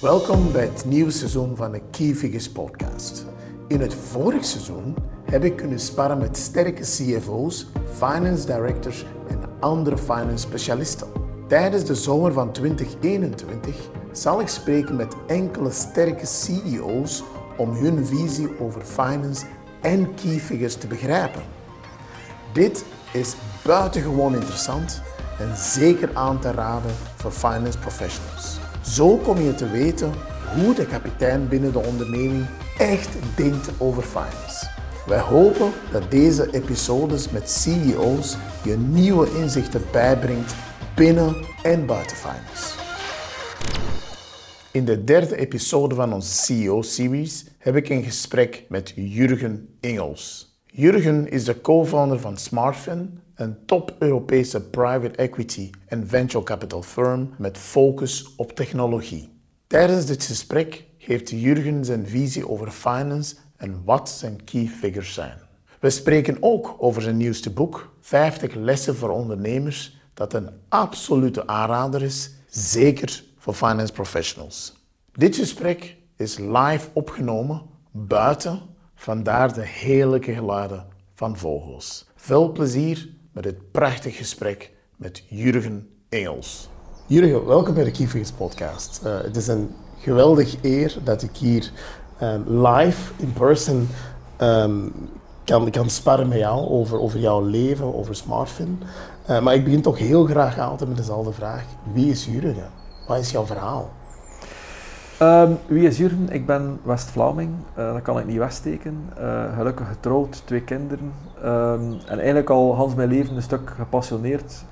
Welkom bij het nieuwe seizoen van de Key podcast. In het vorige seizoen heb ik kunnen sparren met sterke CFO's, finance directors en andere finance specialisten. Tijdens de zomer van 2021 zal ik spreken met enkele sterke CEO's om hun visie over finance en key figures te begrijpen. Dit is buitengewoon interessant en zeker aan te raden voor finance professionals. Zo kom je te weten hoe de kapitein binnen de onderneming echt denkt over finance. Wij hopen dat deze episodes met CEO's je nieuwe inzichten bijbrengt binnen en buiten finance. In de derde episode van onze CEO-series heb ik een gesprek met Jurgen Engels. Jurgen is de co-founder van Smartfin, een top-Europese private equity en venture capital firm met focus op technologie. Tijdens dit gesprek geeft Jurgen zijn visie over finance en wat zijn key figures zijn. We spreken ook over zijn nieuwste boek, 50 lessen voor ondernemers, dat een absolute aanrader is, zeker voor finance professionals. Dit gesprek is live opgenomen buiten, vandaar de heerlijke geluiden van vogels. Veel plezier met dit prachtig gesprek met Jurgen Engels. Jurgen, welkom bij de Figures podcast. Uh, het is een geweldig eer dat ik hier um, live, in person, um, kan, kan sparren met jou over, over jouw leven, over Smartfin. Uh, maar ik begin toch heel graag altijd met dezelfde vraag. Wie is Jurgen? Wat is jouw verhaal? Um, wie is Jurgen? Ik ben West-Vlaming, uh, dat kan ik niet wegsteken. Uh, gelukkig getrouwd, twee kinderen. Um, en eigenlijk al Hans mijn leven een stuk gepassioneerd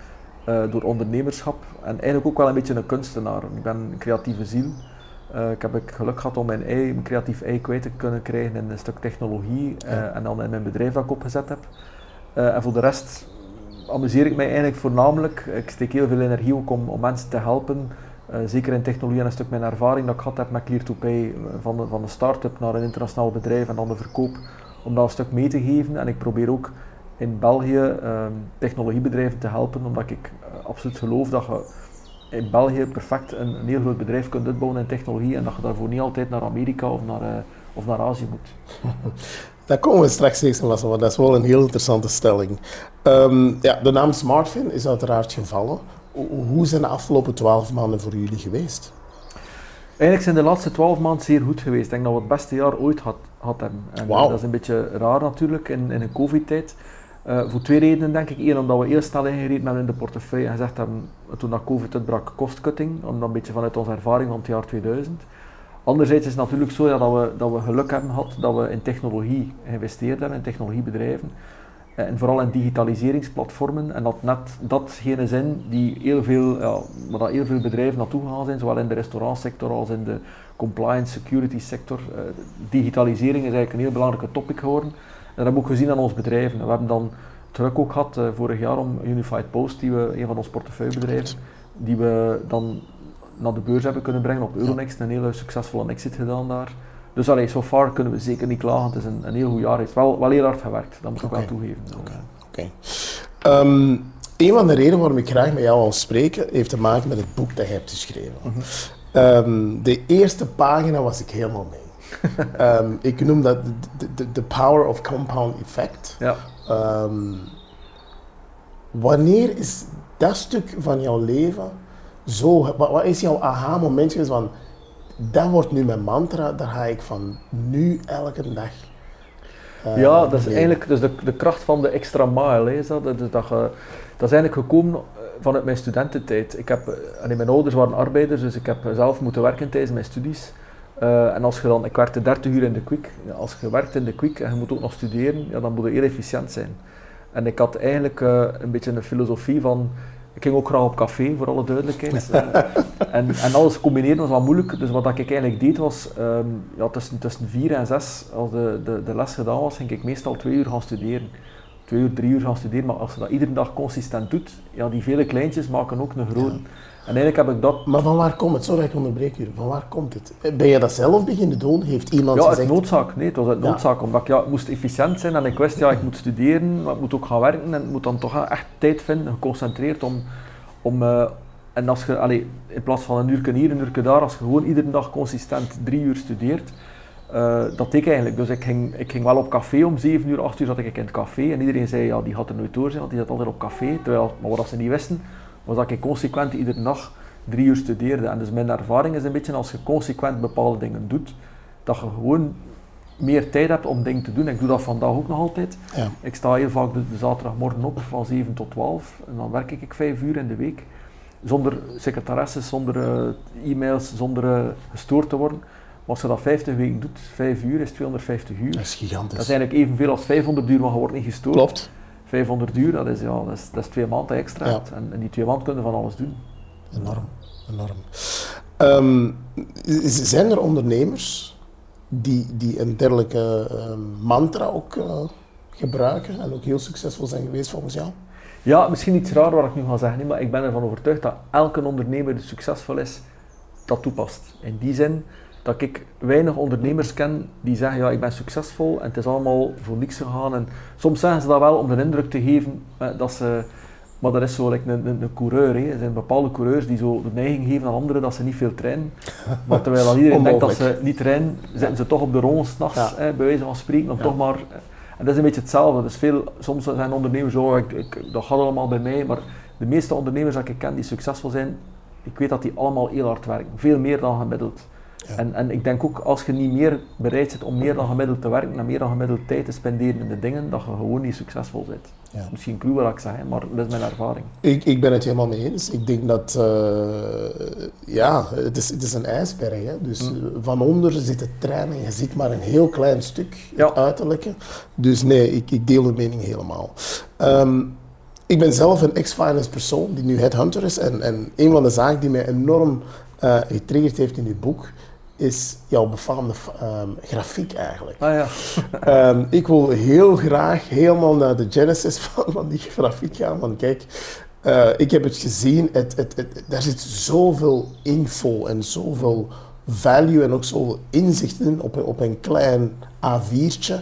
uh, door ondernemerschap. En eigenlijk ook wel een beetje een kunstenaar. Ik ben een creatieve ziel. ik heb ik geluk gehad om mijn, ei, mijn creatief ei kwijt te kunnen krijgen in een stuk technologie. en dan in mijn bedrijf dat ik opgezet heb. en voor de rest amuseer ik mij eigenlijk voornamelijk. Ik steek heel veel energie ook om, om mensen te helpen uh, zeker in technologie en een stuk mijn ervaring dat ik gehad heb met Clear2Pay, eh, van de, van de start-up naar een internationaal bedrijf en dan de verkoop, om dat een stuk mee te geven. En ik probeer ook in België uh, technologiebedrijven te helpen, omdat ik uh, absoluut geloof dat je in België perfect een, heel groot bedrijf kunt uitbouwen in technologie en dat je daarvoor niet altijd naar Amerika of naar, of naar Azië moet. Daar komen we straks eens aan, want dat is wel een heel interessante stelling. Um, ja, de naam Smartfin is uiteraard gevallen. Hoe zijn de afgelopen twaalf maanden voor jullie geweest? Eigenlijk zijn de laatste twaalf maanden zeer goed geweest. Ik denk dat we het beste jaar ooit had, had hebben. En wow. dat is een beetje raar natuurlijk in, in een covid-tijd. Uh, voor twee redenen denk ik. Eén, omdat we heel snel ingereden hebben in de portefeuille en gezegd hebben, toen dat covid uitbrak, kostcutting. Omdat een beetje vanuit onze ervaring van het jaar 2000. Anderzijds is het natuurlijk zo ja, dat, we, dat we geluk hebben gehad dat we in technologie geïnvesteerd hebben, in technologiebedrijven. Eh, en vooral in digitaliseringsplatformen. En dat net datgene zijn die heel veel, ja, waar dat heel veel bedrijven naartoe gaan zijn, zowel in de restaurantsector als in de compliance security sector. Uh, digitalisering is eigenlijk een heel belangrijke topic geworden. En dat hebben we ook gezien aan ons bedrijven. We hebben dan terug ook gehad uh, vorig jaar om Unified Post, die we, een van onze portefeuillebedrijven, die we dan naar de beurs hebben kunnen brengen op Euronext. Een hele succesvolle exit gedaan daar. Dus allee, so far kunnen we zeker niet klagen. Het is een, een heel goed jaar. Het is wel, wel heel hard gewerkt, dat moet ik wel toegeven. Oké. Okay. Um, een van de redenen waarom ik graag met jou wil spreken, heeft te maken met het boek dat je hebt geschreven. Mm -hmm. um, de eerste pagina was ik helemaal mee. um, ik noem dat de power of compound effect. Ja. wanneer is dat stuk van jouw leven zo... Wat, wat is jouw aha-moment van dat wordt nu mijn mantra, daar ga ik van nu elke dag. Uh, ja, dat is eigenlijk dus de, de kracht van de extra mile. Is dat. Dat, dat, dat is eigenlijk gekomen eh, vanuit mijn studententijd. Ik heb, en eh, mijn ouders waren arbeiders, dus ik heb zelf moeten werken tijdens mijn studies. Uh, en als je dan, ik werkte 30 uur in de quick. Als je werkt in de quick en je moet ook nog studeren, ja, dan moet je heel efficiënt zijn. En ik had eigenlijk uh, een beetje een filosofie van ik ging ook graag op café, voor alle duidelijkheid. en, en alles combineren was wat moeilijk. Dus wat ik eigenlijk deed was, um, ja, tussen, tussen vier en zes, als de, de, de les gedaan was, ging ik meestal twee uur gaan studeren. Twee uur, drie uur gaan studeren. Maar als je dat iedere dag consistent doet, ja, die vele kleintjes maken ook een grote. En eigenlijk heb ik dat... Maar van waar komt het? Sorry, ik onderbreek u. Van waar komt het? Ben je dat zelf beginnen doen? Heeft iemand ja, gezegd... Ja, noodzaak. Nee, het was uit noodzaak. Omdat ik ja, moest efficiënt zijn en ik wist, ja, ik moet studeren, maar ik moet ook gaan werken en ik moet dan toch echt tijd vinden, geconcentreerd om, om, uh, en als je, allee, in plaats van een uur hier, een uur daar, als je gewoon iedere dag consistent drie uur studeert, uh, dat deed ik eigenlijk. Dus ik ging, ik ging wel op café om 7 uur, 8 uur zat ik in het café. En iedereen zei, ja, die gaat er nooit door zijn, want die zat altijd op café. Terwijl, maar wat ze niet wisten, was dat ik consequent iedere dag drie uur studeerde. En dus mijn ervaring is een beetje, als je consequent bepaalde dingen doet, dat je gewoon meer tijd hebt om dingen te doen. Ik doe dat vandaag ook nog altijd. Ja. Ik sta heel vaak de, zaterdagmorgen op van 7 tot 12 en dan werk ik 5 uur in de week. Zonder secretaresses, zonder uh, e-mails, zonder uh, gestoord te worden. Als je dat 50 weken doet, 5 uur is 250 uur. Dat is gigantisch. Dat is eigenlijk evenveel als 500 uur, maar je wordt niet gestoord. Klopt. 500 uur, dat is, ja, dat is, dat is twee maanden extra. Ja. En, en die twee maanden kunnen van alles doen. Enorm, enorm. Um, zijn er ondernemers die, die een dergelijke uh, mantra ook uh, gebruiken en ook heel succesvol zijn geweest volgens jou? Ja, misschien iets raar wat ik nu ga zeggen, maar ik ben ervan overtuigd dat elke ondernemer die succesvol is, dat toepast. In die zin dat ik weinig ondernemers ken die zeggen, ja, ik ben succesvol en het is allemaal voor niks gegaan. En soms zeggen ze dat wel om de indruk te geven eh, dat ze maar dat is zo like een, een, een, coureur. Hè. Er zijn bepaalde coureurs die zo de neiging geven aan anderen dat ze niet veel trainen. Maar terwijl iedereen denkt dat ze niet trainen, zitten ze toch op de rond s'nachts, ja. bij wijze van spreken. Om toch maar, en dat is een beetje hetzelfde. Dus veel, soms zijn ondernemers zo, oh, ik, ik, dat gaat allemaal bij mij. Maar de meeste ondernemers die ik ken die succesvol zijn, ik weet dat die allemaal heel hard werken. Veel meer dan gemiddeld. En, en ik denk ook als je niet meer bereid bent om meer dan gemiddeld te werken en meer dan gemiddeld tijd te spenderen in de dingen, dat je gewoon niet succesvol bent. Ja. Misschien cru wat ik zeg, maar dat is mijn ervaring. Ik, ik ben het helemaal mee eens. Ik denk dat, uh, ja, het is, het is een ijsberg. Hè? Dus mm. van onder zit het trein en je ziet maar een heel klein stuk, het uiterlijke. Dus nee, ik, ik deel de mening helemaal. Um, ik ben zelf een ex-finance persoon die nu headhunter is. En, en een van de zaken die mij enorm uh, getriggerd heeft in uw boek, is jouw befaamde um, grafiek eigenlijk. Ah, ja. um, ik wil heel graag helemaal naar de genesis van, van die grafiek gaan. Want kijk, uh, ik heb het gezien, het, het, het, daar zit zoveel info en zoveel value en ook zoveel inzicht in op, op een klein A4'tje.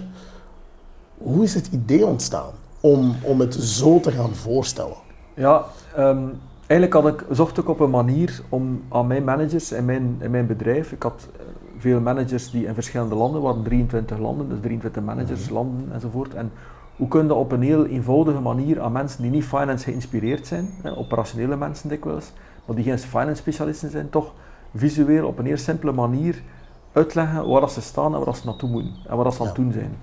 Hoe is het idee ontstaan om, om het zo te gaan voorstellen? Ja, um eigenlijk had ik, zocht ik op een manier om aan mijn managers in mijn, in mijn bedrijf, ik had eh, veel managers die in verschillende landen waren, 23 landen, dus 23 managers, mhm. landen enzovoort. En hoe kun je op een heel eenvoudige manier aan mensen die niet finance geïnspireerd zijn, hè, operationele mensen dikwijls, maar die geen finance specialisten zijn, toch visueel op een heel simpele manier uitleggen waar ze staan en waar ze naartoe moeten en waar ze aan het doen zijn.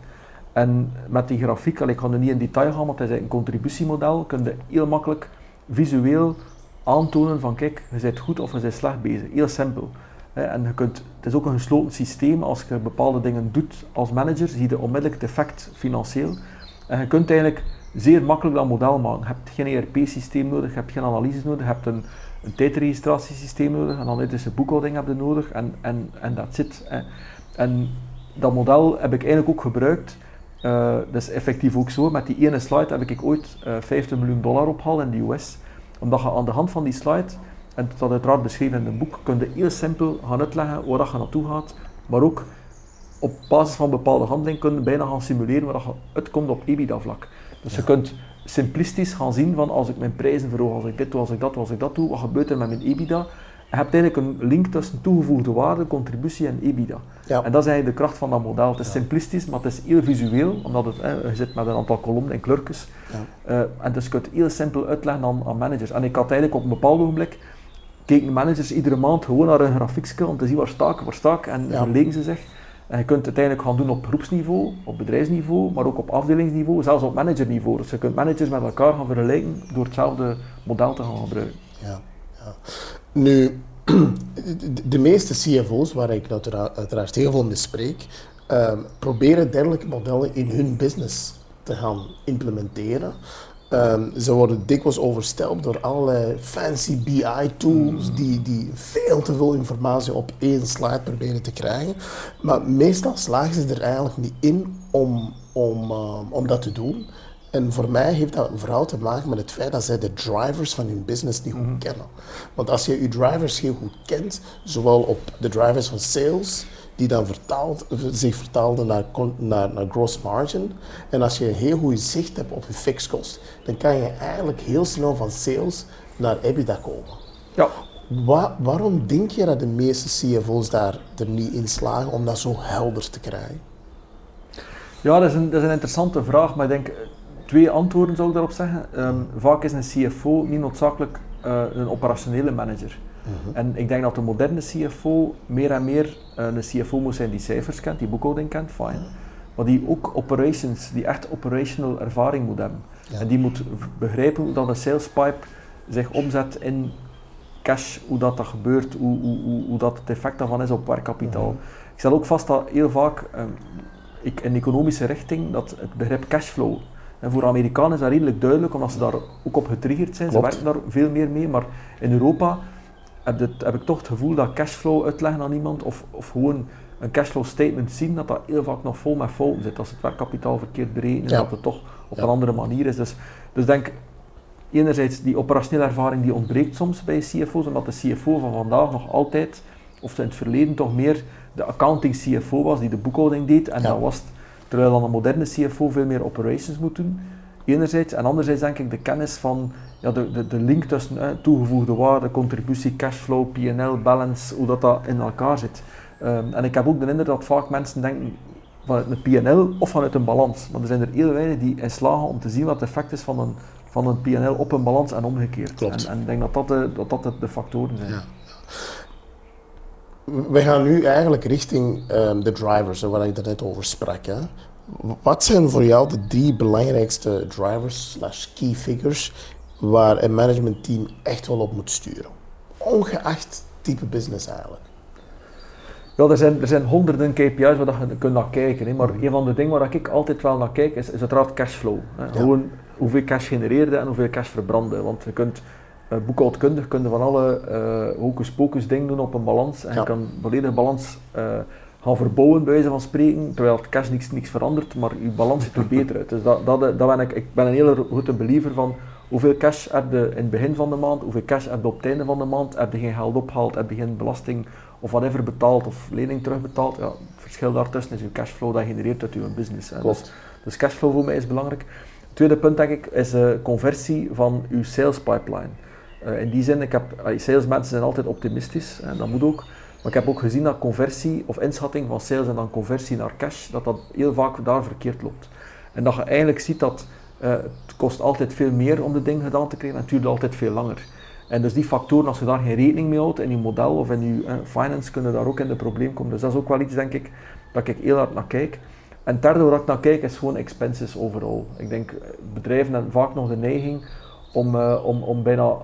En met die grafiek, ik ga er niet in detail gaan, maar het is een contributiemodel, kun je heel makkelijk visueel aantonen van kijk, je bent goed of je bent slecht bezig. Heel simpel. En je kunt, het is ook een gesloten systeem. Als je bepaalde dingen doet als manager, zie je onmiddellijk het effect financieel. En je kunt eigenlijk zeer makkelijk dat model maken. Je hebt geen ERP-systeem nodig, je hebt geen analyses nodig, je hebt een, een tijdregistratiesysteem nodig, een analytische boekhouding heb je nodig en, en, en dat zit. En dat model heb ik eigenlijk ook gebruikt. Uh, dat is effectief ook zo. Met die ene slide heb ik ooit uh, eh, 50 miljoen dollar opgehaald in de US omdat je aan de hand van die slide, en dat uiteraard beschreven in het boek, kun je heel simpel gaan uitleggen waar dat je naartoe gaat, maar ook op basis van bepaalde handelingen kun je bijna gaan simuleren waar je uitkomt op EBITDA-vlak. Dus je kunt simplistisch gaan zien van als ik mijn prijzen verhoog, als ik dit doe, als ik dat doe, als ik dat doe, wat gebeurt er met mijn EBITDA? Je hebt eigenlijk een link tussen toegevoegde waarde, contributie en EBITDA. Ja. En dat is eigenlijk de kracht van dat model. Het is simplistisch, maar het is heel visueel, omdat het, hè, je zit met een aantal kolommen en kleurtjes. Ja. Uh, en dus je kunt heel simpel uitleggen aan, aan, managers. En ik had eigenlijk op een bepaald ogenblik, keken managers iedere maand gewoon naar een grafiekje om te zien waar sta ik, waar sta ik, en ja. verlegen ze zich. En je kunt het uiteindelijk gaan doen op groepsniveau, op bedrijfsniveau, maar ook op afdelingsniveau, zelfs op managerniveau. Dus je kunt managers met elkaar gaan vergelijken door hetzelfde model te gaan gebruiken. Ja, ja. Nu, de meeste CFO's waar ik uiteraard heel veel mee spreek, uh, proberen dergelijke modellen in hun business te gaan implementeren. Um, ze worden dikwijls overstelpt door allerlei fancy BI-tools mm. die, die veel te veel informatie op één slide proberen te krijgen. Maar meestal slagen ze er eigenlijk niet in om, om, uh, om dat te doen. En voor mij heeft dat vooral te maken met het feit dat zij de drivers van hun business niet goed mhm. kennen. Want als je je drivers heel goed kent, zowel op de drivers van sales, die dan vertaald, zich vertaalden naar, naar, naar gross margin, en als je een heel goed zicht hebt op je fixed cost, dan kan je eigenlijk heel snel van sales naar EBITDA komen. Ja. waarom denk je dat de meeste CFO's daar er niet in slagen om dat zo helder te krijgen? Ja, dat is een, dat is een interessante vraag, maar ik denk twee antwoorden zou ik daarop zeggen. Ehm, vaak is een CFO niet noodzakelijk uh, een operationele manager. Mhm. En ik denk dat de moderne CFO meer en meer uh, een CFO moet zijn die cijfers kent, die boekhouding kent, fine. Maar die ook operations, die echt operational ervaring moet hebben. En die moet begrijpen hoe dat een sales pipe zich omzet in cash, hoe dat, dat gebeurt, hoe, hoe, hoe, dat het effect daarvan is op werkkapitaal. Mhm. Ik stel ook vast dat heel vaak um, ik, in economische richting dat het begrip cashflow en voor Amerikanen is dat redelijk duidelijk, omdat ze daar ook op getriggerd zijn. Ze werken daar veel meer mee, maar in Europa heb, heb, ik toch het gevoel dat cashflow uitleggen aan iemand, of, of gewoon een cashflow statement zien, dat dat heel vaak nog vol met fouten zit. Als het werkkapitaal verkeerd berekenen, ja. dat het toch op een andere manier is. Dus, dus denk, enerzijds die operationele ervaring die ontbreekt soms bij CFO's, omdat de CFO van vandaag nog altijd, of in het verleden toch meer de accounting CFO was, die de boekhouding deed, en dat was Terwijl dan een moderne CFO veel meer operations moet doen, enerzijds. En anderzijds denk ik de kennis van ja, de, de, de link tussen toegevoegde waarde, contributie, cashflow, P&L, balance, hoe dat, dat in elkaar zit. Um, en ik heb ook de indruk dat vaak mensen denken vanuit een P&L of vanuit een balans. Maar er zijn er heel weinig die in slagen om te zien wat het effect is van een, van een P&L op een balans en omgekeerd. Klopt. En, en ik denk dat dat de, dat, dat de factoren zijn. Ja. We gaan nu eigenlijk richting um, de drivers, waar ik net over sprak. Hè. Wat zijn voor jou de drie belangrijkste drivers slash key figures waar een managementteam echt wel op moet sturen? Ongeacht type business eigenlijk. Ja, er zijn, er zijn honderden KPI's waar je kunt naar kijken. Hè. Maar een van de dingen waar ik altijd wel naar kijk is, is uiteraard cashflow. Hè. Gewoon hoeveel cash genereerde en hoeveel cash verbrandde. Want je kunt boekhoudkundig kun je van alle uh, hocus pocus dingen doen op een balans. En je kan volledig balans uh, gaan verbouwen, bij wijze van spreken, terwijl het cash niks, niks verandert, maar je balans ziet er beter uit. Dus dat, dat, dat ben ik, ik ben een hele grote believer van hoeveel cash heb je in het begin van de maand, hoeveel cash heb je op het einde van de maand, heb je geen geld opgehaald, heb je geen belasting of whatever betaald of lening terugbetaald. Ja, het verschil daartussen is je cashflow dat genereert uit je business. Hè. Dus, dus cashflow voor mij is belangrijk. Het tweede punt denk ik is de conversie van je sales pipeline. Uh, in die zin, ik heb, salesmensen zijn altijd optimistisch, en dat moet ook. Maar ik heb ook gezien dat conversie of inschatting van sales en dan conversie naar cash, dat dat heel vaak daar verkeerd loopt. En dat je eigenlijk ziet dat uh, het kost altijd veel meer om de dingen gedaan te krijgen en het duurt altijd veel langer. En dus die factoren, als je daar geen rekening mee houdt in je model of in je uh, finance, kunnen daar ook in de probleem komen. Dus dat is ook wel iets, denk ik, dat ik heel hard naar kijk. En het derde waar ik naar kijk, is gewoon expenses overal. Ik denk, bedrijven hebben vaak nog de neiging om, uh, om, om bijna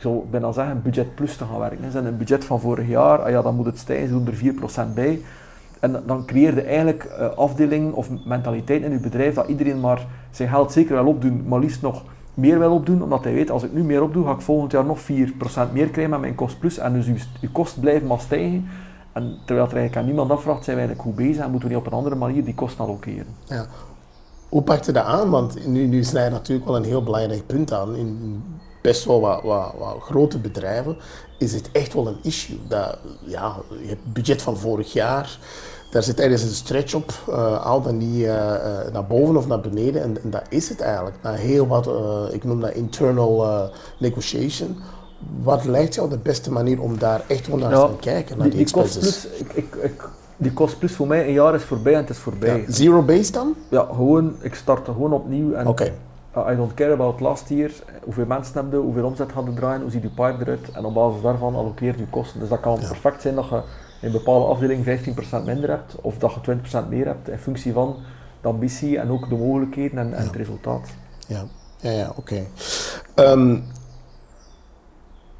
ik zou bijna zeggen, budget plus te gaan werken. Ze een budget van vorig jaar, ah ja, dan moet het stijgen, ze doen er 4% bij. En dan creëer je eigenlijk uh, afdeling of mentaliteit in je bedrijf dat iedereen maar zijn geld zeker wel opdoen, maar liefst nog meer wil opdoen, omdat hij weet, als ik nu meer opdoe, ga ik volgend jaar nog 4% meer krijgen met mijn kost plus. En dus je, je kost blijft maar stijgen. En terwijl er eigenlijk aan niemand afvraagt, zijn we eigenlijk goed bezig en moeten we niet op een andere manier die kosten allokeren. Ja. Hoe pakt je dat aan? Want nu, nu snij je natuurlijk wel een heel belangrijk punt aan. In best wel wat, wat, wat, grote bedrijven is het echt wel een issue. Dat, ja, je hebt budget van vorig jaar, daar zit ergens een stretch op, uh, al dan niet uh, naar boven of naar beneden. En, en, dat is het eigenlijk. Na heel wat, ik noem dat internal negotiation. Wat lijkt jou de beste manier om daar echt wel naar te kijken, naar die, die, plus, ik, ik, ik, die kost plus voor mij, een jaar is voorbij en het is voorbij. Ja, zero base dan? Ja, gewoon, ik start gewoon opnieuw. En okay. I don't care about last year, hoeveel mensen hebben je, hoeveel omzet hadden draaien, hoe ziet je pipe eruit en op basis daarvan allokeer je kosten. Dus dat kan perfect zijn dat je in een bepaalde afdeling 15% minder hebt of dat je 20% meer hebt in functie van de ambitie en ook de mogelijkheden en, en het resultaat. Ja, ja, ja oké. Okay. Um, ehm,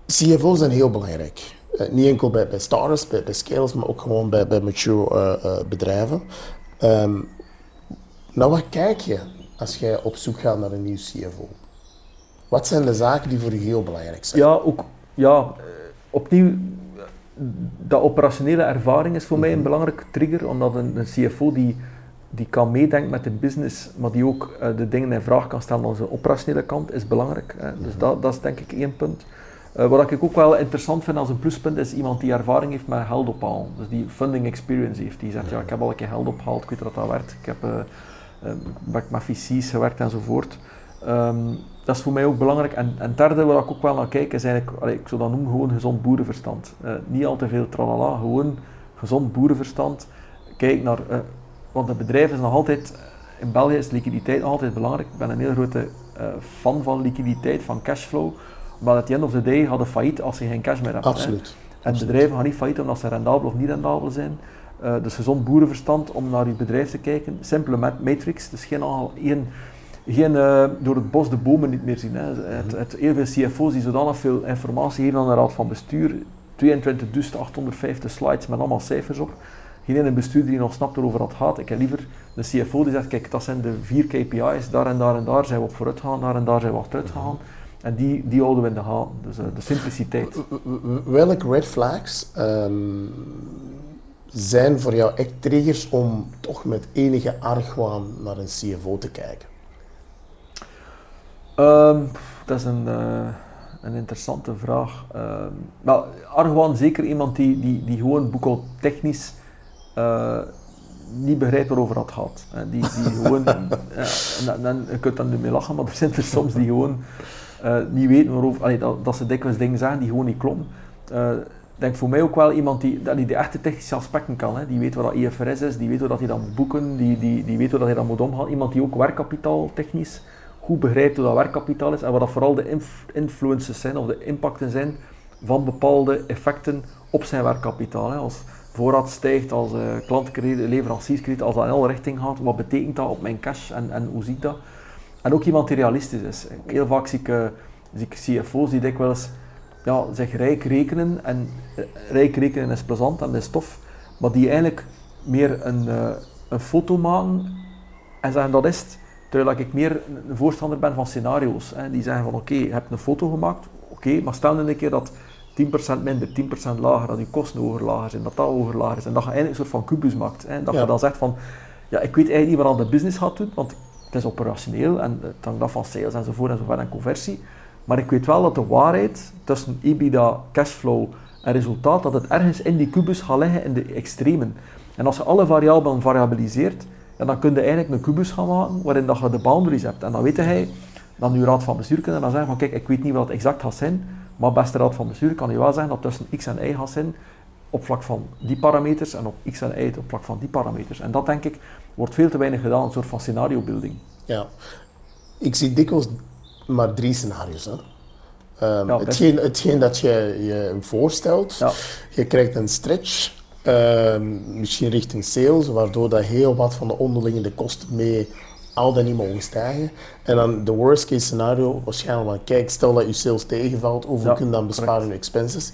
CFO's zijn heel belangrijk. Uh, niet enkel bij, bij startups, bij, bij scales, maar ook gewoon bij, bij mature uh, uh, bedrijven. Um, nou, wat kijk je als jij op zoek gaat naar een nieuw CFO? Wat zijn de zaken die voor je heel belangrijk zijn? Ja, ook, ja eh, opnieuw, dat operationele ervaring is voor mij een mhm. belangrijke trigger, omdat een, een, CFO die, die kan meedenken met de business, maar die ook uh, de dingen in vraag kan stellen aan zijn operationele kant, is belangrijk. Hè. Dus mhm. dat, dat is denk ik één punt. Uh, wat ik ook wel interessant vind als een pluspunt is iemand die ervaring heeft met geld ophalen. Dus die funding experience heeft. Die zegt, ja, ik heb al een keer geld opgehaald, ik weet dat dat werkt. Ik heb uh, uh, met VC's gewerkt enzovoort. Um, dat is voor mij ook belangrijk. En, en derde waar ik ook wel naar kijk, is eigenlijk, ik zou dat noemen, gewoon gezond boerenverstand. Niet al te veel tralala, gewoon gezond boerenverstand. Kijk naar, want het bedrijf is nog altijd, in België is liquiditeit nog altijd belangrijk. Ik ben een heel grote fan van liquiditeit, van cashflow. Maar at the end of the day hadden failliet als je geen cash meer hebt. Absoluut. En bedrijven gaan niet failliet omdat ze rendabel of niet rendabel zijn. Uh, dus gezond boerenverstand om naar je bedrijf te kijken. Simpele matrix, dus geen, geen, geen uh, door het bos de bomen niet meer zien. Hè. Het, mhm. het, heel veel CFO's die zodanig veel informatie geven aan de raad van bestuur. 22.850 slides met allemaal cijfers op. Geen ene bestuurder die nog snapt waarover dat gaat. Ik heb liever een CFO die zegt, kijk, dat zijn de vier KPI's, daar en daar en daar zijn we op vooruit gegaan, daar en daar zijn we achteruit mhm. gegaan. En die, die houden we in de gaten. Dus uh, de simpliciteit. Welke red flags um, zijn voor jou echt triggers om toch met enige argwaan naar een CFO te kijken? Um, dat is een, uh, een interessante vraag. Um, wel, argwaan zeker iemand die, die, die gewoon boekhoudtechnisch uh, niet begrijpt waarover dat gaat. Die, die gewoon, ja, en, en, je kunt dan ermee lachen, maar er zijn er soms die gewoon uh, niet weten waarover, dat, dat, ze dikwijls dingen zeggen die gewoon niet kloppen. Uh, denk voor mij ook wel iemand die, die de echte technische aspecten kan. Hè. Die weet wat dat IFRS is, die weet hoe dat hij dan moet boeken, die, die, die weet hoe dat hij dan moet omgaan. Iemand die ook werkkapitaal technisch goed begrijpt hoe dat werkkapitaal is en wat dat vooral de inf influences zijn of de impacten zijn van bepaalde effecten op zijn werkkapitaal. Hè. Als voorraad stijgt, als uh, klantenkrediet, leverancierskrediet, als dat in alle richting gaat, wat betekent dat op mijn cash en, en hoe ziet dat? En ook iemand die realistisch is. Heel vaak zie ik, uh, zie ik CFO's die dikwijls ja, zich rijk rekenen. En uh, rijk rekenen is plezant en is tof. Maar die eigenlijk meer een, uh, een foto maken en zeggen dat is het. Terwijl ik meer een voorstander ben van scenario's. Hè. Die zeggen van oké, okay, je hebt een foto gemaakt. Oké, maar stel nu een keer dat 10% minder, 10% lager, dat je kosten hoger lager zijn, dat dat hoger lager is. En dat je eigenlijk een soort van kubus maakt. Hè. Dat je dan zegt van, ja, ik weet eigenlijk niet wat aan de business gaat doen, want het is operationeel en het hangt af van sales enzovoort enzovoort en conversie. Maar ik weet wel dat de waarheid tussen EBITDA, cashflow en resultaat, dat het ergens in die kubus gaat liggen in de extremen. En als je alle variabelen variabiliseert, dan kun je eigenlijk een kubus gaan maken waarin dat je de boundaries hebt. En dan weet hij, dan je raad van bestuur kunnen dan zeggen van kijk, ik weet niet wat het exact gaat zijn, maar beste raad van bestuur kan je wel zeggen dat tussen x en y gaat zijn op vlak van die parameters en op x en y op vlak van die parameters. En dat denk ik wordt veel te weinig gedaan, een soort van scenario building. Ja, ik zie dikwijls maar drie scenario's. Hè. Um, ja, hetgeen, hetgeen, dat je je voorstelt, ja. je krijgt een stretch, um, misschien richting sales, waardoor dat heel wat van de onderliggende kosten mee al dan niet mogen stijgen. En dan de worst case scenario, waarschijnlijk van kijk, stel dat je sales tegenvalt, hoeveel ja, kun je dan besparen in expenses?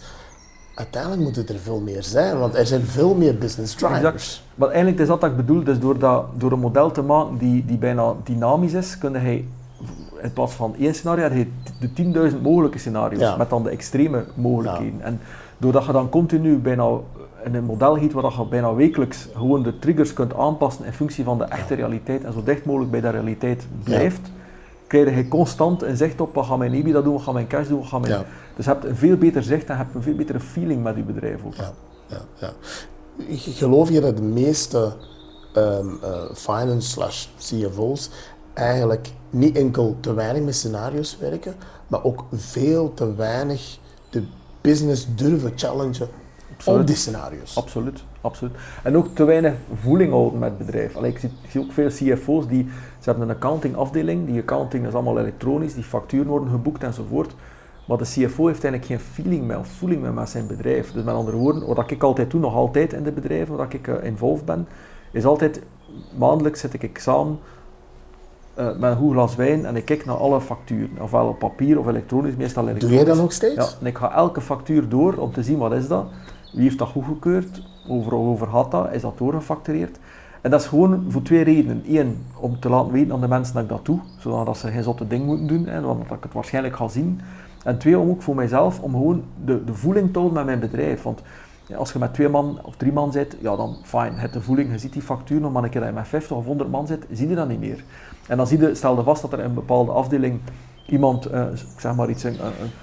Uiteindelijk moet het er veel meer zijn, want er zijn veel meer business drivers. Exact. Maar eigenlijk is dat wat ik bedoel, dus door, dat, door een model te maken die, die bijna dynamisch is, kun je in plaats van één scenario, je de 10.000 mogelijke scenario's, met dan de extreme mogelijkheden. En doordat je dan continu bijna in een model giet waar je bijna wekelijks gewoon de triggers kunt aanpassen in functie van de echte realiteit en zo dicht mogelijk bij de realiteit blijft, krijg je constant een zicht op wat gaat mijn EBITDA doen, wat gaat mijn cash doen, wat gaat mijn... Dus je hebt een veel beter zicht en je hebt een veel betere feeling met je bedrijf ook. Ja, ja, ja. Geloof je dat de meeste um, uh, finance slash CFO's eigenlijk niet enkel te weinig met scenario's werken, maar ook veel te weinig de business durven challengen Absoluut. op die scenario's. Absoluut, absoluut. En ook te weinig voeling houden met het bedrijf. Allee, ik, zie, ik, zie, ook veel CFO's die, ze hebben een accounting afdeling, die accounting is allemaal elektronisch, die facturen worden geboekt enzovoort. Maar de CFO heeft eigenlijk geen feeling meer of voeling meer met zijn bedrijf. Dus met andere woorden, wat ik altijd doe, nog altijd in de bedrijven waar ik uh, involved ben, is altijd maandelijks zit ik samen uh, met een goed glas wijn en ik kijk naar alle facturen. Ofwel op papier of elektronisch, meestal elektronisch. Doe jij dat nog steeds? Ja, en ik ga elke factuur door om te zien wat is dat, wie heeft dat goedgekeurd, over, over had dat, is dat doorgefactureerd. En dat is gewoon voor twee redenen. Eén, om te laten weten aan de mensen dat ik dat doe, zodat ze geen zotte ding moeten doen, hè, want ik het waarschijnlijk ga zien. En twee, om ook voor mijzelf, om gewoon de, de voeling te houden met mijn bedrijf. Want ja, als je met twee man of drie man zit, ja dan fijn, hebt de voeling, je ziet die factuur nog, maar een keer dat je met 50 of 100 man zit, zie je dat niet meer. En dan zie je, stel je vast dat er in een bepaalde afdeling iemand, uh, zeg maar iets, een,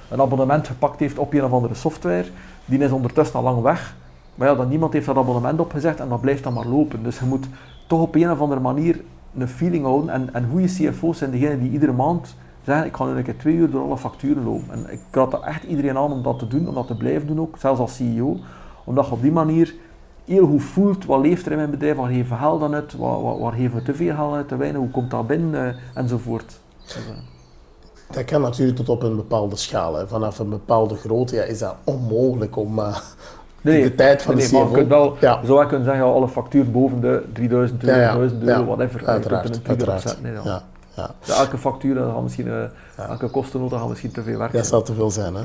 een, abonnement gepakt heeft op een of andere software, die is ondertussen al lang weg, maar ja, dan niemand heeft dat abonnement opgezegd en dat blijft dan maar lopen. Dus je moet toch op een of andere manier een feeling houden en, en goede CFO's zijn degenen die iedere maand zeggen, ik ga nu twee uur door alle facturen lopen. En ik raad echt iedereen aan om dat te doen, om dat te blijven doen ook, zelfs als CEO. Omdat je op die manier heel goed voelt, wat leeft er in mijn bedrijf, waar geven we geld aan uit, waar, waar, geven we te veel geld uit, te weinig, hoe komt dat binnen, uh, enzovoort. Dus, uh. Dat kan natuurlijk tot op een bepaalde schaal. Vanaf een bepaalde grootte ja, is dat onmogelijk om uh, nee, de tijd van nee, de CFO... Maar je wel, ja. zou je kunnen zeggen, ja, alle facturen boven de 3000, 2000 ja, ja. euro, whatever, uiteraard, er. Nee, ja. Ja. Elke factuur, dat gaat misschien, uh, elke kostennota gaat misschien te veel werken. Dat zou te veel zijn. Hè?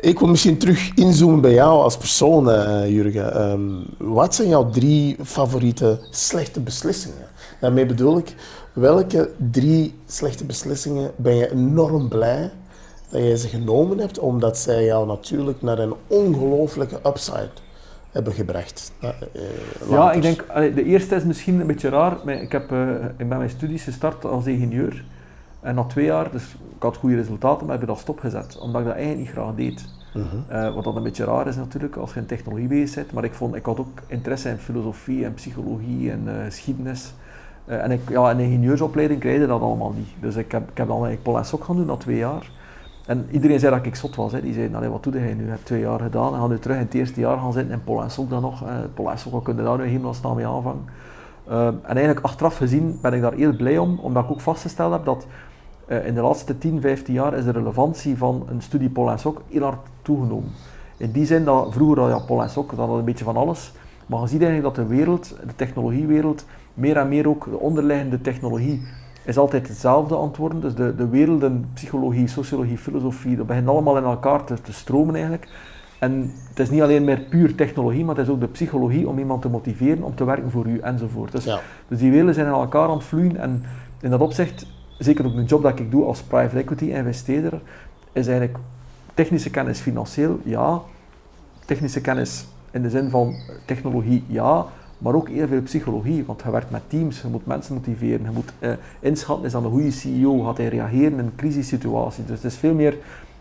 Ik wil misschien terug inzoomen bij jou als persoon, uh, Jurgen. Um, wat zijn jouw drie favoriete slechte beslissingen? Daarmee bedoel ik, welke drie slechte beslissingen ben je enorm blij dat jij ze genomen hebt, omdat zij jou natuurlijk naar een ongelooflijke upside hebben gebracht? Uh, ja, ik denk, de eerste is misschien een beetje raar. Maar ik, heb, uh, ik ben mijn studies gestart als ingenieur. En na twee jaar, dus ik had goede resultaten, maar heb ik dat stopgezet. Omdat ik dat eigenlijk niet graag deed. Uh -huh. uh, wat dan een beetje raar is natuurlijk, als je in technologie bezig bent. Maar ik, vond, ik had ook interesse in filosofie en psychologie en geschiedenis. en ik, ja, een ingenieursopleiding krijg je dat allemaal niet. Dus ik heb, ik heb dan eigenlijk Paul en Sok gaan doen na twee jaar. En iedereen zei dat ik zot was. Hè. Die zei, nou, wat doe jij nu? Je hebt twee jaar gedaan en ga nu terug in het eerste jaar gaan zitten in Polensok dan nog. Eh, Polensok, wat kun je daar nu helemaal snel mee aanvangen? Uh, en eigenlijk achteraf gezien ben ik daar heel blij om, omdat ik ook vastgesteld heb dat uh, in de laatste 10, 15 jaar is de relevantie van een studie Polensok heel hard toegenomen. In die zin dat vroeger, ja, Polensok, dat had een beetje van alles. Maar je ziet eigenlijk dat de wereld, de technologiewereld, meer en meer ook de onderliggende technologie is altijd hetzelfde antwoorden. Dus de, de werelden, psychologie, sociologie, filosofie, dat begint allemaal in elkaar te, te, stromen eigenlijk. En het is niet alleen meer puur technologie, maar het is ook de psychologie om iemand te motiveren om te werken voor u enzovoort. Dus, ja. dus die werelden zijn in elkaar aan het vloeien en in dat opzicht, zeker ook de job dat ik doe als private equity investeerder, is eigenlijk technische kennis financieel, ja. Technische kennis in de zin van technologie, ja maar ook heel veel psychologie, want je werkt met teams, je moet mensen motiveren, je moet uh, inschatten, is dat een goede CEO, gaat hij reageren in een crisissituatie. Dus het is veel meer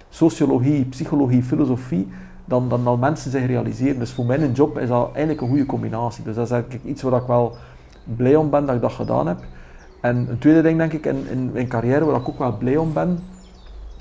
sociologie, psychologie, filosofie, dan, dan dat mensen zich realiseren. Dus voor mijn job is dat eigenlijk een goede combinatie. Dus dat is eigenlijk iets waar ik wel blij om ben dat ik dat gedaan heb. En een tweede ding denk ik in, in mijn carrière waar ik ook wel blij om ben,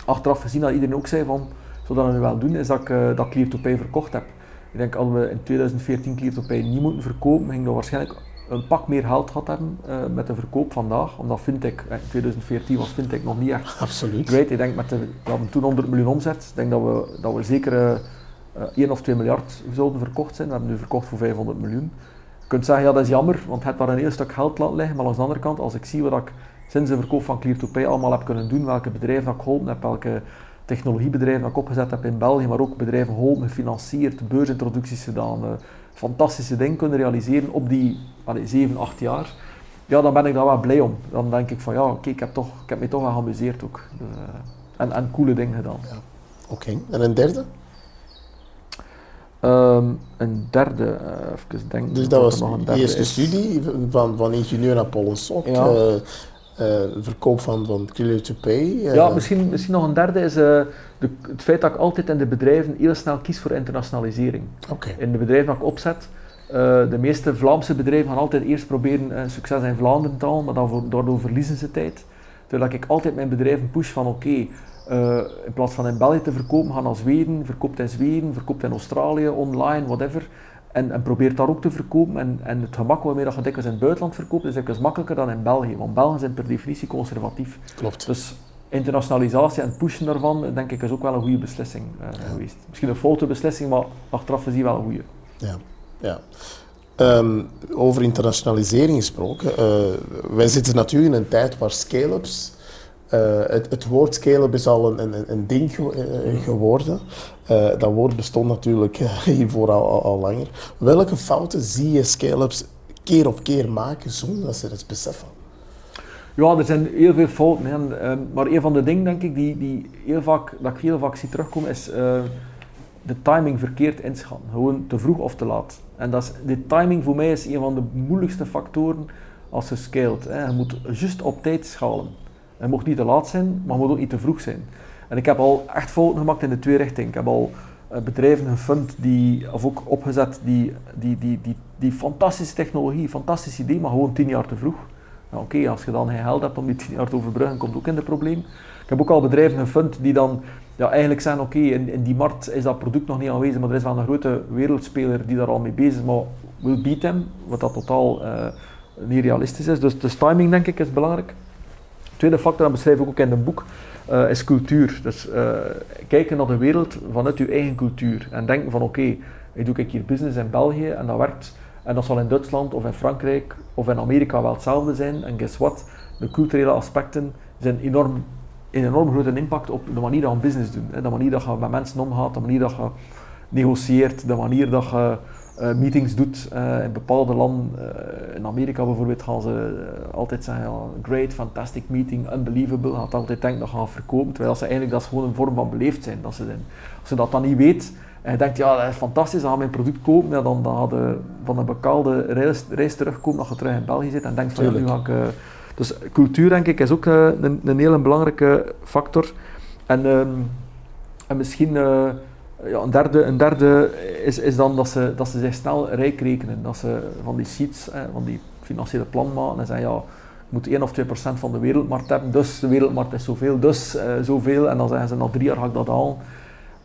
achteraf gezien dat iedereen ook zei van, zodat we nu wel doen, is dat ik uh, dat Clear verkocht heb. Ik denk als we in 2014 Cleartopij niet moeten verkopen, ging dat waarschijnlijk een pak meer geld gehad hebben uh, met de verkoop vandaag. Omdat Fintech, in 2014 was Fintech nog niet echt Absoluut. great. Ik denk met de, we hadden toen 100 miljoen omzet. Ik denk dat we, dat we zeker uh, 1 of 2 miljard zouden verkocht zijn. We hebben nu verkocht voor 500 miljoen. Je kunt zeggen, ja dat is jammer, want het daar een heel stuk geld laten liggen. Maar aan de andere kant, als ik zie wat ik sinds de verkoop van Clear2Pay allemaal heb kunnen doen, welke bedrijven dat ik geholpen heb, welke technologiebedrijven dat ik opgezet heb in België, maar ook bedrijven geholpen, gefinancierd, beursintroducties gedaan, uh, fantastische dingen kunnen realiseren op die allez, 7, 8 jaar. Ja, dan ben ik daar wel blij om. Dan denk ik van ja, oké, ik, heb toch, ik heb me toch wel geamuseerd ook. Dus, uh, en, en coole dingen gedaan. Ja. Oké, okay. en een derde? Um, een derde, uh, even denken. Dus dat was de eerste is. studie van, van ingenieur naar. Ja. Uh, uh, verkoop van, van Clear to Pay. Uh. Ja, misschien, misschien nog een derde is uh, de, het feit dat ik altijd in de bedrijven heel snel kies voor internationalisering. Okay. In de bedrijven dat ik opzet, de meeste Vlaamse bedrijven gaan altijd eerst proberen succes in Vlaanderen te halen, maar daarvoor, daardoor verliezen ze tijd. Terwijl ik altijd mijn bedrijven push van oké, okay, in plaats van in België te verkopen, ga naar Zweden, verkoopt in Zweden, verkoopt in Australië, online, whatever. En, en probeert daar ook te verkopen. En, en het gemak waarmee dat je dikwijls in het buitenland verkoopt, is dikwijls makkelijker dan in België. Want Belgen zijn per definitie conservatief. Klopt. Dus internationalisatie en pushen daarvan, denk ik, is ook wel een goede beslissing uh, ja. geweest. Misschien een foute beslissing, maar achteraf gezien wel een goede. Ja, ja. Um, over internationalisering gesproken. Uh, wij zitten natuurlijk in een tijd waar scale-ups uh, het, het, woord scale-up is al een, een, een ding ge, uh, geworden. Uh, dat woord bestond natuurlijk hiervoor al, al, al, langer. Welke fouten zie je scale-ups keer op keer maken zonder dat ze het beseffen? Ja, er zijn heel veel fouten. Hè. En, maar een van de dingen denk ik die, die heel vaak, dat ik heel vaak zie terugkomen is de timing verkeerd inschatten. Gewoon te vroeg of te laat. En dat is, de timing voor mij is een van de moeilijkste factoren als je scaled. Hè. Je moet juist op tijd schalen. Het mocht niet te laat zijn, maar het moet ook niet te vroeg zijn. En ik heb al echt fouten gemaakt in de twee richtingen. Ik heb al uh, bedrijven gefund die, of ook opgezet die, die, die, die, die fantastische technologie, fantastisch idee, maar gewoon tien jaar te vroeg. Nou, Oké, okay, als je dan geen geld hebt om die tien jaar te overbruggen, komt ook in de probleem. Ik heb ook al bedrijven gefund die dan ja, eigenlijk zeggen, oké, in, in, die markt is dat product nog niet aanwezig, maar er is wel een grote wereldspeler die daar al mee bezig is, maar wil beat hem, wat dat totaal uh, niet realistisch is. Dus, dus timing denk ik is belangrijk. Tweede factor, dat beschrijf ik ook in het boek, uh, is cultuur. Dus uh, kijken naar de wereld vanuit je eigen cultuur en denken van oké, ik doe ik hier business in België en dat werkt en dat zal in Duitsland of in Frankrijk of in Amerika wel hetzelfde zijn. En guess what? De culturele aspecten zijn enorm, een enorm grote impact op de manier dat je business doet. De manier dat je met mensen omgaat, de manier dat je negocieert, de manier dat je uh, meetings doet uh, in bepaalde landen. Uh, in Amerika bijvoorbeeld gaan ze altijd zeggen, ja, great, fantastic meeting, unbelievable. Gaat altijd denken dat gaan verkopen, terwijl ze eigenlijk dat is gewoon een vorm van beleefd zijn. Dat ze dan, als je dat dan niet weet, en je denkt, ja, dat is fantastisch, dan gaan mijn product kopen. Ja, dan, dan hadden van een bepaalde reis, reis terugkomen, dat je terug in België zit en denkt van, ja, nu ga ik... Dus cultuur, denk ik, is ook een, een hele belangrijke factor. En, um, en misschien ja, een derde, een derde is, is dan dat ze, dat ze zich snel rijk rekenen. Dat ze van die sheets, van die financiële plan maken en zeggen, ja, je moet 1 of 2 procent van de wereldmarkt hebben, dus de wereldmarkt is zoveel, dus zoveel. En dan zeggen ze, na drie jaar ga ik dat halen.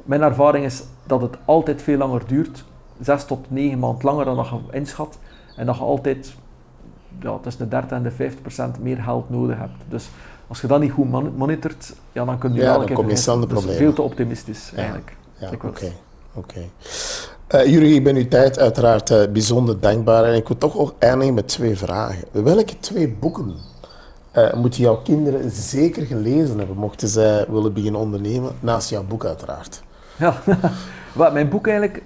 Mijn ervaring is dat het altijd veel langer duurt, zes tot negen maanden langer dan dat je inschat, en dat je altijd ja, tussen de 30 en de 50 procent meer geld nodig hebt. Dus als je dat niet goed monitort, ja, dan kun je ja, dan kom je snel de problemen. veel te optimistisch eigenlijk. Ja, oké. oké. Okay. Uh, ik ben uw tijd uiteraard uh, bijzonder dankbaar en ik wil toch ook eindigen met twee vragen. Welke twee boeken uh, moeten jouw kinderen zeker gelezen hebben, mochten zij willen beginnen ondernemen, naast jouw boek uiteraard? Ja, Wat, mijn boek eigenlijk,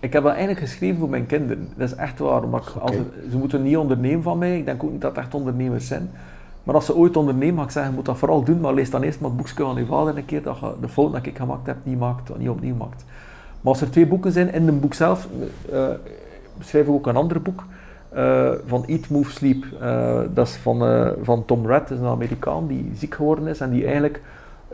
ik heb dat eigenlijk geschreven voor mijn kinderen. Dat is echt waar. Maar ze moeten niet ondernemen van mij. Ik denk ook niet dat het echt ondernemers zijn. Maar als ze ooit ondernemen, ga ik zeggen, moet dat vooral doen. Maar lees dan eerst maar het boekje van je vader een keer. Dat je de fout dat ik gemaakt heb, niet maakt, niet opnieuw maakt. Maar als er twee boeken zijn, in een boek zelf uh, beschrijf ik ook een ander boek. Uh, van Eat, Move, Sleep. Dat is van, van Tom Red, dat is een Amerikaan die ziek geworden is en die eigenlijk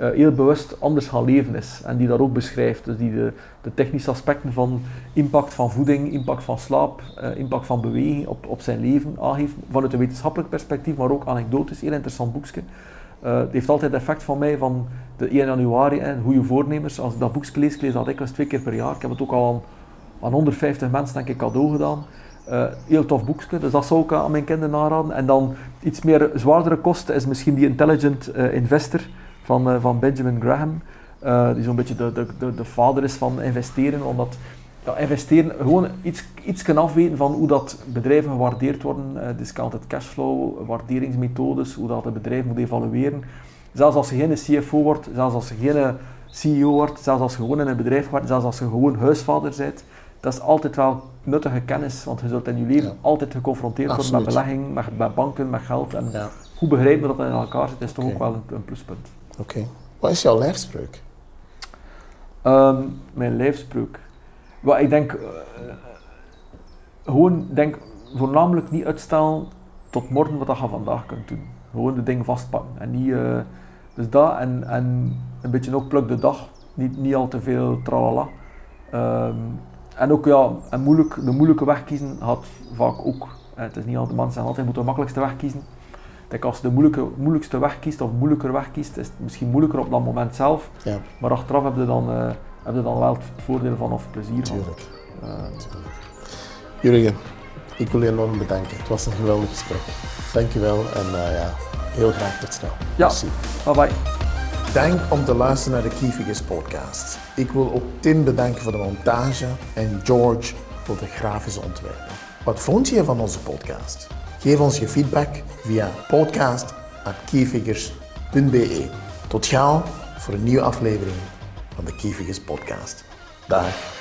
heel bewust anders gaan leven is. En die dat ook beschrijft. Dus die de, technische aspecten van impact van voeding, impact van slaap, uh, impact van beweging op, op zijn leven aangeeft. Vanuit een wetenschappelijk perspectief, maar ook anekdotisch. Heel interessant boekje. Uh, het heeft altijd effect van mij van de 1 januari en goede voornemens. Als ik dat boekje lees, ik lees dat twee keer per jaar. Ik heb het ook al aan, aan 150 mensen denk ik cadeau gedaan. Heel tof boekje, dus dat zou ik aan mijn kinderen aanraden. En dan iets meer zwaardere kosten is misschien die Intelligent Investor van, uh, van Benjamin Graham. Uh, die zo'n beetje de, de, de, de, vader is van investeren, omdat ja, investeren, gewoon iets, iets kan afweten van hoe dat bedrijven gewaardeerd worden, uh, discounted cashflow, waarderingsmethodes, hoe dat het bedrijf moet evalueren. Zelfs als je geen CFO wordt, zelfs als je geen CEO wordt, zelfs als je gewoon in een bedrijf wordt, zelfs als je gewoon huisvader bent, dat is altijd wel nuttige kennis, want je zult in je leven altijd geconfronteerd worden met belegging, met, met, banken, met geld. En ja. hoe begrijpen dat dat in elkaar zit, is toch ook wel een, een pluspunt. Oké. Wat is jouw lijfspreuk? Um, mijn lijfspreuk? Well, ik denk, uh, gewoon denk voornamelijk niet uitstellen tot morgen wat je vandaag kunt doen. Gewoon de dingen vastpakken. En niet, uh, dus dat en, en een beetje ook pluk de dag. Niet, niet al te veel tralala. Um, en ook ja, en moeilijk, de moeilijke weg kiezen had vaak ook. Het is niet altijd, mensen altijd, je moet de makkelijkste weg kiezen denk als je de moeilijke, moeilijkste weg kiest of moeilijker weg kiest, is het misschien moeilijker op dat moment zelf. Ja. Maar achteraf heb je, dan, uh, heb je dan wel het voordeel van of plezier Tuurlijk. van. Uh, Jurgen, ik wil je enorm bedanken. Het was een geweldig gesprek. Dankjewel en uh, ja, heel graag tot snel. Ja, bye bye. Dank om te luisteren naar de Keyfigures podcast. Ik wil ook Tim bedanken voor de montage en George voor de grafische ontwerpen. Wat vond je van onze podcast? Geef ons je feedback via podcast.keyfigures.be. Tot gauw voor een nieuwe aflevering van de Keyfigures podcast. Dag.